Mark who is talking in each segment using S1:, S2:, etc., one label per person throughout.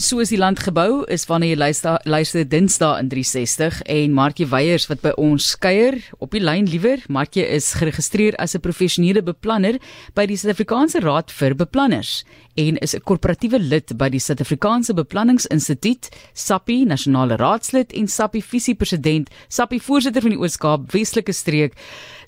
S1: soos die land gebou is wanneer jy luister luister Dinsdae in 360 en Markie Weyers wat by ons kuier op die lyn liewer. Markie is geregistreer as 'n professionele beplanner by die Suid-Afrikaanse Raad vir Beplanners en is 'n korporatiewe lid by die Suid-Afrikaanse Beplanningsinstituut SAPI nasionale raadslid en SAPI visie president SAPI voorsitter van die Oos-Kaap Weselike streek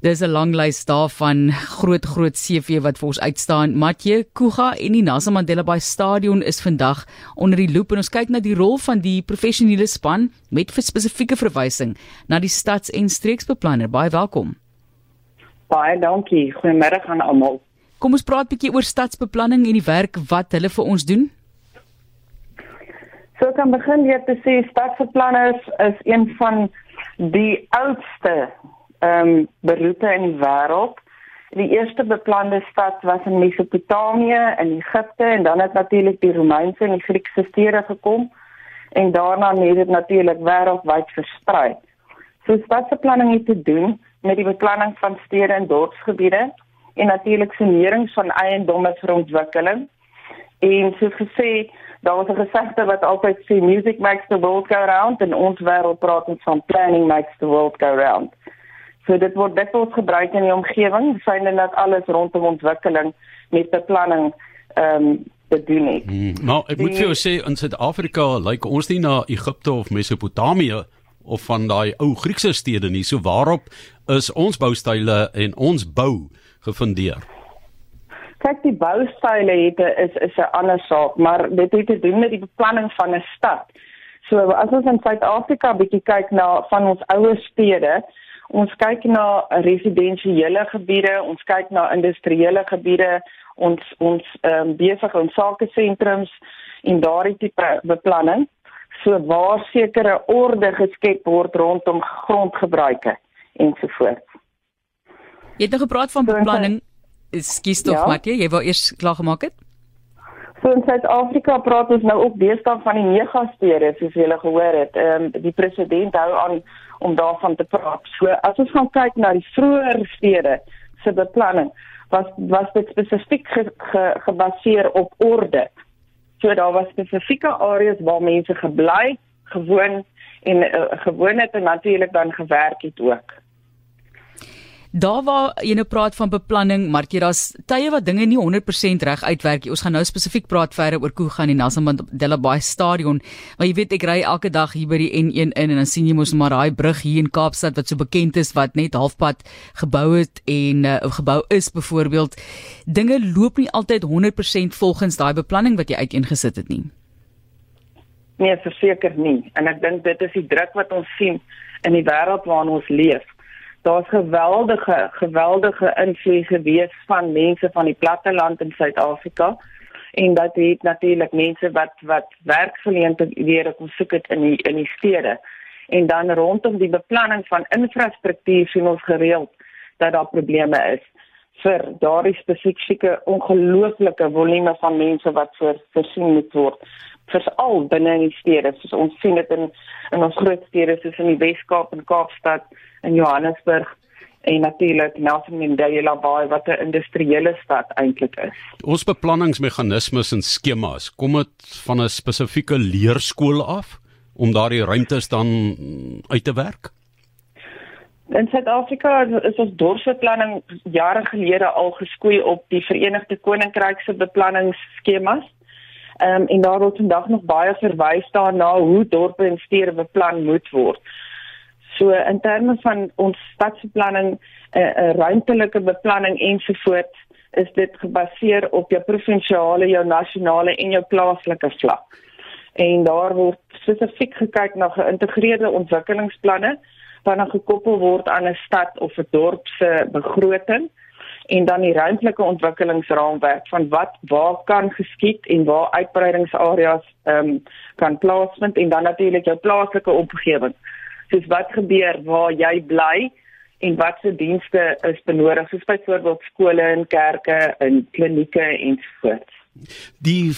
S1: Dis 'n lang lys daarvan groot groot CV wat vir ons uitstaan. Matjie Kuga en die Nelson Mandela Bay Stadion is vandag onder die loop en ons kyk na die rol van die professionele span met spesifieke verwysing na die stads- en streeksbeplanner. Baie welkom.
S2: Baie dankie. Goeiemôre aan almal.
S1: Kom ons praat bietjie oor stadsbeplanning en die werk wat hulle vir ons doen.
S2: So kan begin weer te sê stadsbeplanners is een van die oudste ehm um, beroepe in die wêreld. Die eerste beplande stad was in Mesopotamië in Egipte en dan het natuurlik die Romeinse en die Griekse stede gekom en daarna het dit natuurlik wêreldwyd versprei. So stadsbeplanning het te doen met die beplanning van stede en dorpsgebiede en natuurlik sanerings van eiendomme vir ontwikkeling. En soos gesê, daar was 'n gesegde wat altyd sê music makes the world go round en ons wêreld praat ons van planning makes the world go round. So dit word dikwels gebruik in die omgewing, syne dat alles rondom ontwikkeling met beplanning ehm um, bedoel het.
S3: Hmm, maar ek moet vir jou sê in Suid-Afrika lyk like ons nie na Egipte of Mesopotamië of van daai ou Griekse stede nie. So waarop is ons boustyle en ons bou gefundeer?
S2: Kyk, die boustyle het is is 'n ander saak, maar dit het te doen met die beplanning van 'n stad. So as ons in Suid-Afrika bietjie kyk na van ons ouer stede, Ons kyk na residensiële gebiede, ons kyk na industriële gebiede, ons ons ehm um, besig ons sake sentrums en daardie tipe beplanning. So waar sekere orde geskep word rondom grondgebruike ensovoorts.
S1: Jy het nou gepraat van beplanning. Ekskuus tog, ja? Matjie, jy wou eers klaar gemaak het?
S2: So in Suid-Afrika praat ons nou ook deesdae van die megastede, soos jy al gehoor het. Ehm um, die president hou aan om daarvan te praat. So as ons gaan kyk na die vroeë stede se beplanning, was was dit spesifiek ge, ge, gebaseer op orde. So daar was spesifieke areas waar mense gebly, gewoon en uh, gewoon het en natuurlik dan gewerk het ook.
S1: Daar waar jy nou praat van beplanning, maar jy daar's tye wat dinge nie 100% reg uitwerk nie. Ons gaan nou spesifiek praat verder oor Koe gaan die Nelson Mandela Bay Stadion. Maar jy weet ek ry elke dag hier by die N1 in en dan sien jy mos maar daai brug hier in Kaapstad wat so bekend is wat net halfpad gebou het en uh, gebou is byvoorbeeld. Dinge loop nie altyd 100% volgens daai beplanning wat jy uiteengesit het nie.
S2: Nee, verseker nie. En ek dink dit is die druk wat ons sien in die wêreld waarin ons leef daar's geweldige geweldige invloed gewees van mense van die platteland in Suid-Afrika en dat het natuurlik mense wat wat werkgeleenthede weer kom soek het in die in die stede. En dan rondom die beplanning van infrastruktuur sien ons gereeld dat daar probleme is vir daardie spesifieke ongelooflike volume van mense wat voor voorsien moet word veral binne in die stede soos ons sien dit in in ons groot stede soos in die Wes-Kaap en Kaapstad in Johannesburg en natuurlik Nelson Mandela Bay wat 'n industriële stad eintlik is.
S3: Ons beplanningsmeganismes en skemas, kom dit van 'n spesifieke leerskool af om daardie ruimtes dan uit te werk?
S2: In Suid-Afrika is ons dorpsbeplanning jare gelede al geskoei op die Verenigde Koninkryk se beplanningsskemas. Ehm um, en daar word vandag nog baie verwys daarna hoe dorpe en stede beplan moet word. So in terme van ons stadsbeplanning, 'n uh, uh, ruimtelike beplanning ensovoorts, is dit gebaseer op jou provinsiale, jou nasionale en jou plaaslike vlak. En daar word spesifiek gekyk na geïntegreerde ontwikkelingsplanne wat dan gekoppel word aan 'n stad of 'n dorp se begroting en dan die ruimtelike ontwikkelingsraamwerk van wat waar kan geskied en waar uitbreidingsareas ehm um, kan plaasvind en dan natuurlik jou plaaslike omgewing soos wat gebeur waar jy bly en watse dienste is benodig soos byvoorbeeld skole en kerke en klinieke ensovoorts.
S3: Die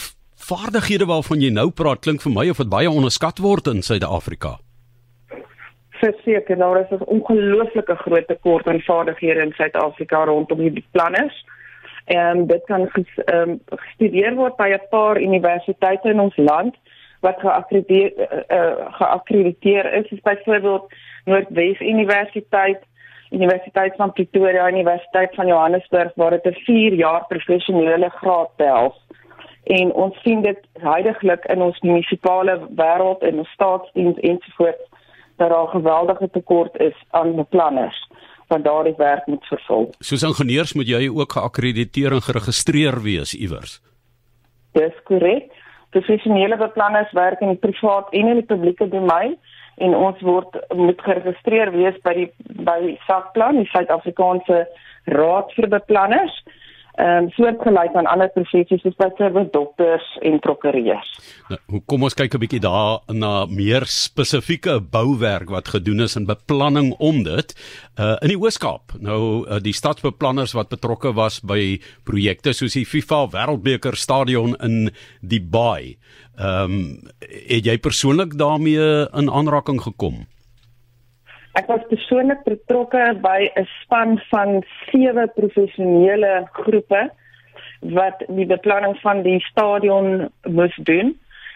S3: vaardighede waarvan jy nou praat klink vir my of dit baie onderskat word in Suid-Afrika.
S2: Verseker, daar is 'n ongelooflike groot tekort aan vaardighede in Suid-Afrika rondom hierdie planne. En dit kan ges, um, gestudeer word by 'n paar universiteite in ons land wat geakkrediteer uh, geakkrediteer is, is byvoorbeeld Noordwes Universiteit, Universiteit van Pretoria, Universiteit van Johannesburg waar dit 'n 4 jaar professionele graad behels. En ons sien dit heidaglik in ons munisipale wêreld en ons staatsdiens ensovoorts dat daar 'n geweldige tekort is aan beplanners wat daardie werk moet vervul.
S3: Soos ingenieurs moet jy ook geakkrediteer en geregistreer wees iewers.
S2: Dis korrek. Professionele beplanners werk in die privaat en in die publieke domein en ons word moet geregistreer wees by die by SAPlan, die Suid-Afrikaanse Raad vir Beplanners ehm um, soortgelyk aan ander professies soos byvoorbeeld dokters en prokureurs.
S3: Nou, kom ons kyk 'n bietjie daar na meer spesifieke bouwerk wat gedoen is in beplanning om dit uh, in die Ooskaap. Nou uh, die stadsbeplanners wat betrokke was by projekte soos die FIFA Wêreldbeker stadion in Dubai. Ehm um, het jy persoonlik daarmee in aanraking gekom?
S2: Ek was persoonlik betrokke by 'n span van sewe professionele groepe wat die beplanning van die stadion moes doen.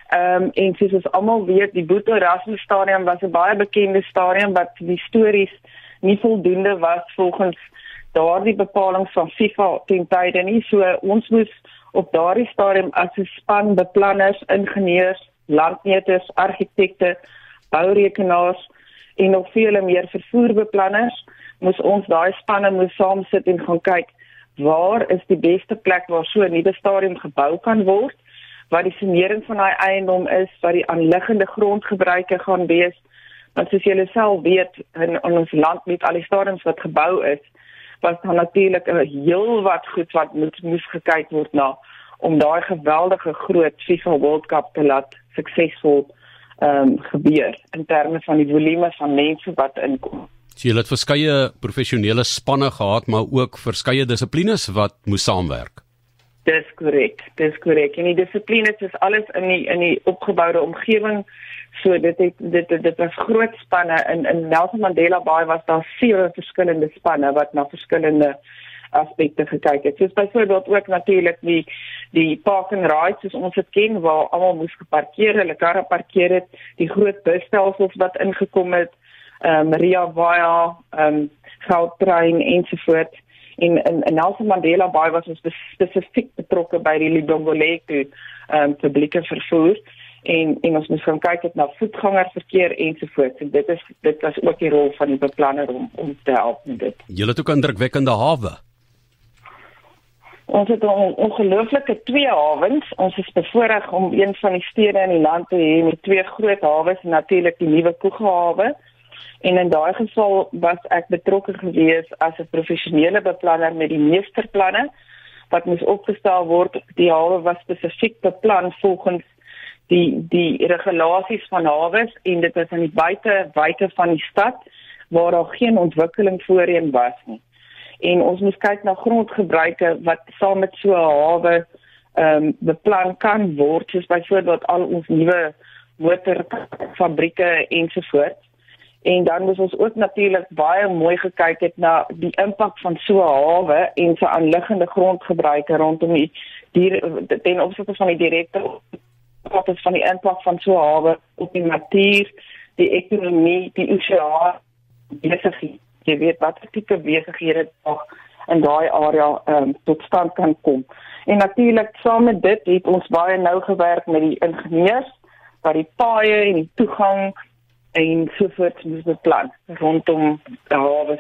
S2: Ehm um, en soos ons almal weet, die Boeto Erasmus Stadion was 'n baie bekende stadion wat die stories nie voldoende was volgens daardie bepalinge van FIFA ten tye nie. So ons moes op daardie stadium as 'n span beplanners, ingenieurs, landmeters, argitekte, bourekenaars en nog vele meer vervoerbeplanners moes ons daai spanne moes saam sit en gaan kyk waar is die beste plek waar so 'n nuwe stadion gebou kan word wat die sanering van daai eiendom is wat die aanliggende grondgebruike gaan wees. Want soos julle self weet in, in ons land met al die stadions wat gebou is was daar natuurlik 'n heel wat goed wat moet moes gekyk word na om daai geweldige groot FIFA World Cup te laat suksesvol ehm um, gebeur in terme van die volume van mense wat inkom.
S3: So jy het verskeie professionele spanne gehad, maar ook verskeie dissiplines wat moes saamwerk.
S2: Dis korrek. Dis korrek. En die dissiplines is alles in die in die opgeboude omgewing. So dit het dit dit, dit was groot spanne in in Nelson Mandela Bay was daar sewe verskillende spanne wat na verskillende aspekte gekyk het. Soos byvoorbeeld ook natuurlik die die park and ride soos ons dit ken waar almal moes geparkeer, hulle karre parkeer het, die groot busstelsels wat ingekom het, ehm um, Maria Vaya, ehm um, Gautrain ensovoorts in in Nelson Mandela Bay was ons spesifiek betrokke by die Libongoleko ehm um, publieke vervoer en en ons moet gaan kyk na voetgangerverkeer ensovoorts en dit is dit was ook die rol van die beplanner om om te help met dit.
S3: Julle het ook indrukwekkende hawe.
S2: Ons het 'n ongelooflike twee hawens. Ons is bevoorreg om een van die stede in die land te hê met twee groot hawens en natuurlik die nuwe Koegehawe. En in daai geval was ek betrokke gewees as 'n professionele beplanner met die meesterplanne wat moes opgestel word. Die hawe was spesifiek beplan volgens die die regulasies van hawes en dit is aan die buite buite van die stad waar daar geen ontwikkeling voorheen was nie en ons moet kyk na grondgebruike wat saam met so 'n hawe ehm um, beplan kan word soos byvoorbeeld al ons nuwe motorfabrieke ensovoorts. En dan moet ons ook natuurlik baie mooi gekyk het na die impak van so 'n hawe en sy aanliggende grondgebruike rondom die dier ten opsigte van die direkte wat is van die impak van so 'n hawe op die natuur, die ekonomie, die oseaan, besigheid jy weet watter tipe besighede nog in daai area um, tot stand kan kom. En natuurlik saam met dit het ons baie nou gewerk met die ingenieurs wat die paaie en die toegang en sovoorts moet beplan rondom die hawe